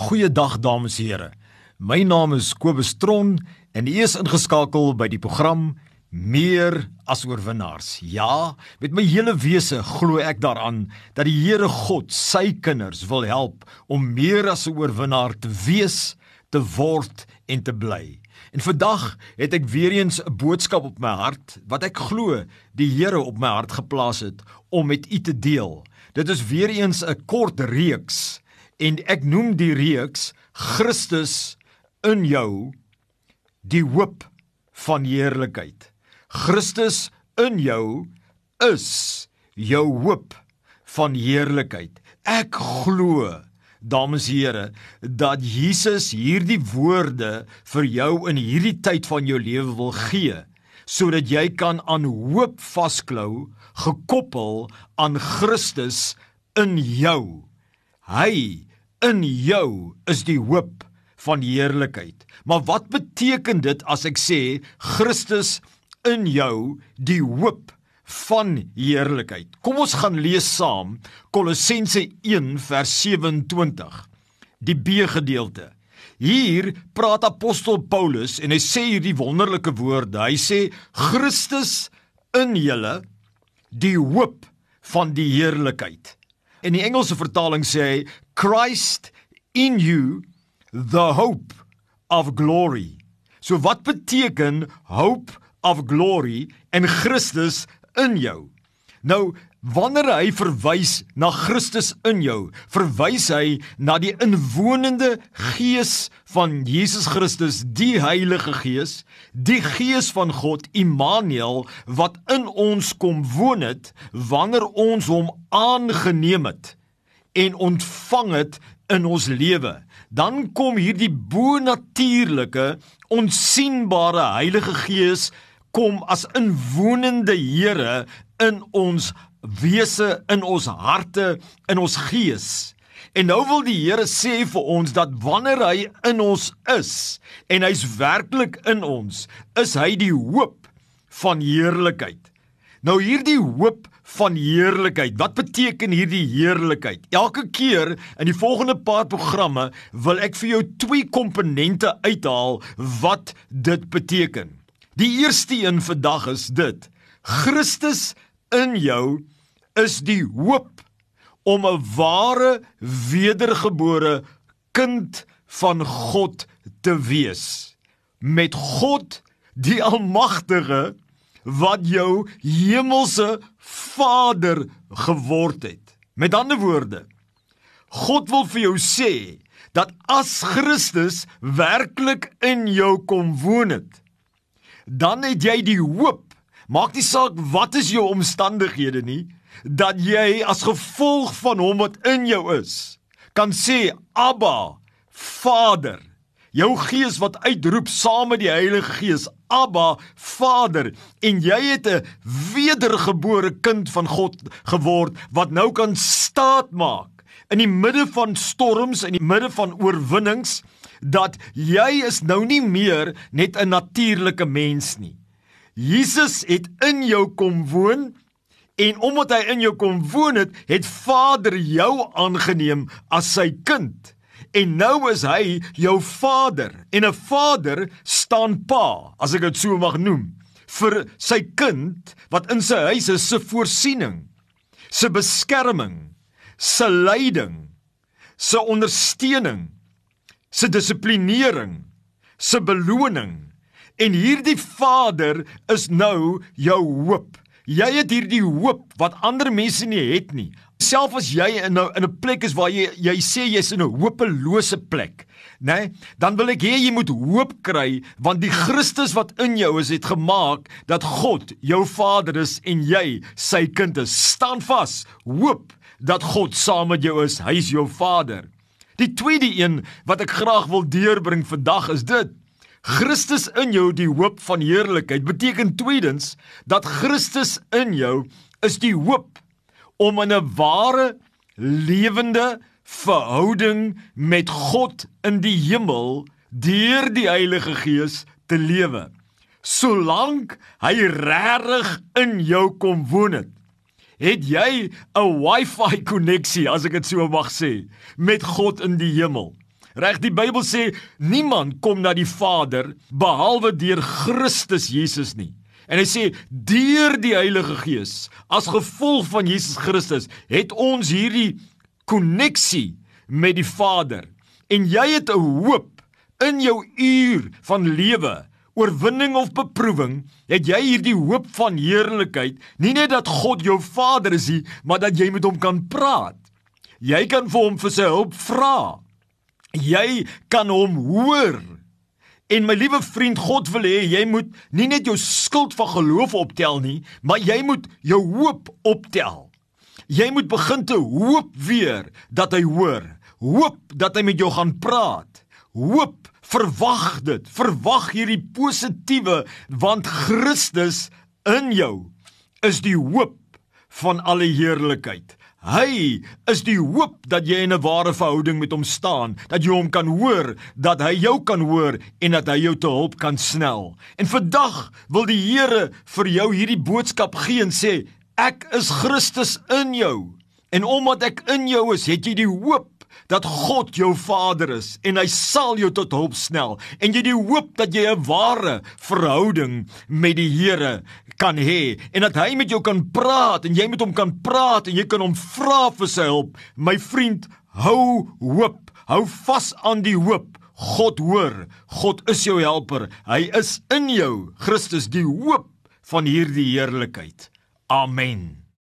Goeiedag dames en here. My naam is Kobus Tron en u is ingeskakel by die program Meer as oorwinnaars. Ja, met my hele wese glo ek daaraan dat die Here God sy kinders wil help om meer as 'n oorwinnaar te wees, te word en te bly. En vandag het ek weer eens 'n boodskap op my hart wat ek glo die Here op my hart geplaas het om met u te deel. Dit is weer eens 'n kort reeks en ek noem die reeks Christus in jou die hoop van heerlikheid. Christus in jou is jou hoop van heerlikheid. Ek glo Dames en here, dat Jesus hierdie woorde vir jou in hierdie tyd van jou lewe wil gee, sodat jy kan aan hoop vasklou, gekoppel aan Christus in jou. Hy in jou is die hoop van heerlikheid. Maar wat beteken dit as ek sê Christus in jou die hoop van heerlikheid? Kom ons gaan lees saam Kolossense 1 vers 27. Die B gedeelte. Hier praat apostel Paulus en hy sê hierdie wonderlike woorde. Hy sê Christus in julle die hoop van die heerlikheid. In die Engelse vertaling sê hy Christ in you the hope of glory. So wat beteken hope of glory en Christus in jou? Nou wanneer hy verwys na Christus in jou, verwys hy na die inwonende gees van Jesus Christus, die Heilige Gees, die Gees van God Immanuel wat in ons kom woon het wanneer ons hom aangeneem het en ontvang het in ons lewe. Dan kom hierdie bo-natuurlike, onsigbare Heilige Gees kom as inwonende Here in ons wese, in ons harte, in ons gees. En nou wil die Here sê vir ons dat wanneer hy in ons is en hy's werklik in ons, is hy die hoop van heerlikheid. Nou hierdie hoop van heerlikheid. Wat beteken hierdie heerlikheid? Elke keer in die volgende paar programme wil ek vir jou twee komponente uithaal wat dit beteken. Die eerste een vandag is dit: Christus in jou is die hoop om 'n ware wedergebore kind van God te wees. Met God die almagtige wat jou hemelse Vader geword het. Met ander woorde, God wil vir jou sê dat as Christus werklik in jou kom woon het, dan het jy die hoop, maak nie saak wat is jou omstandighede nie, dat jy as gevolg van hom wat in jou is, kan sê Abba, Vader. Jou gees wat uitroep saam met die Heilige Gees, Abba, Vader, en jy het 'n wedergebore kind van God geword wat nou kan staat maak in die midde van storms in die midde van oorwinnings dat jy is nou nie meer net 'n natuurlike mens nie. Jesus het in jou kom woon en omdat hy in jou kom woon het, het Vader jou aangeneem as sy kind. En nou is hy jou vader en 'n vader staan pa, as ek dit so mag noem, vir sy kind wat in sy huis is se voorsiening, se beskerming, se leiding, se ondersteuning, se dissiplinering, se beloning. En hierdie vader is nou jou hoop. Jy het hierdie hoop wat ander mense nie het nie self as jy in 'n in 'n plek is waar jy jy sê jy's in 'n hopelose plek, né? Nee, dan wil ek hê jy moet hoop kry want die Christus wat in jou is het gemaak dat God jou Vader is en jy sy kind is. Staan vas. Hoop dat God saam met jou is. Hy is jou Vader. Die tweede een wat ek graag wil deurbring vandag is dit Christus in jou die hoop van heerlikheid beteken tweedens dat Christus in jou is die hoop om in 'n ware lewende verhouding met God in die hemel deur die Heilige Gees te lewe. Solank hy regtig in jou kom woon het, het jy 'n Wi-Fi koneksie, as ek dit so mag sê, met God in die hemel. Reg die Bybel sê niemand kom na die Vader behalwe deur Christus Jesus nie. En hy sê deur die Heilige Gees as gevolg van Jesus Christus het ons hierdie koneksie met die Vader. En jy het 'n hoop in jou uur van lewe, oorwinning of beproewing, het jy hierdie hoop van heerlikheid, nie net dat God jou Vader is nie, maar dat jy met hom kan praat. Jy kan vir hom vir sy hulp vra. Jy kan hom hoor. En my liewe vriend, God wil hê jy moet nie net jou skuld van geloof optel nie, maar jy moet jou hoop optel. Jy moet begin te hoop weer dat hy hoor. Hoop dat hy met jou gaan praat. Hoop, verwag dit. Verwag hierdie positiewe want Christus in jou is die hoop van alle heerlikheid. Hy is die hoop dat jy in 'n ware verhouding met hom staan, dat jy hom kan hoor, dat hy jou kan hoor en dat hy jou te hulp kan snel. En vandag wil die Here vir jou hierdie boodskap gee en sê ek is Christus in jou. En omdat ek in jou is, het jy die hoop dat God jou Vader is en hy sal jou tot hulp snel en jy die hoop dat jy 'n ware verhouding met die Here kan hê en dat hy met jou kan praat en jy met hom kan praat en jy kan hom vra vir sy hulp. My vriend, hou hoop. Hou vas aan die hoop. God hoor. God is jou helper. Hy is in jou. Christus die hoop van hierdie heerlikheid. Amen.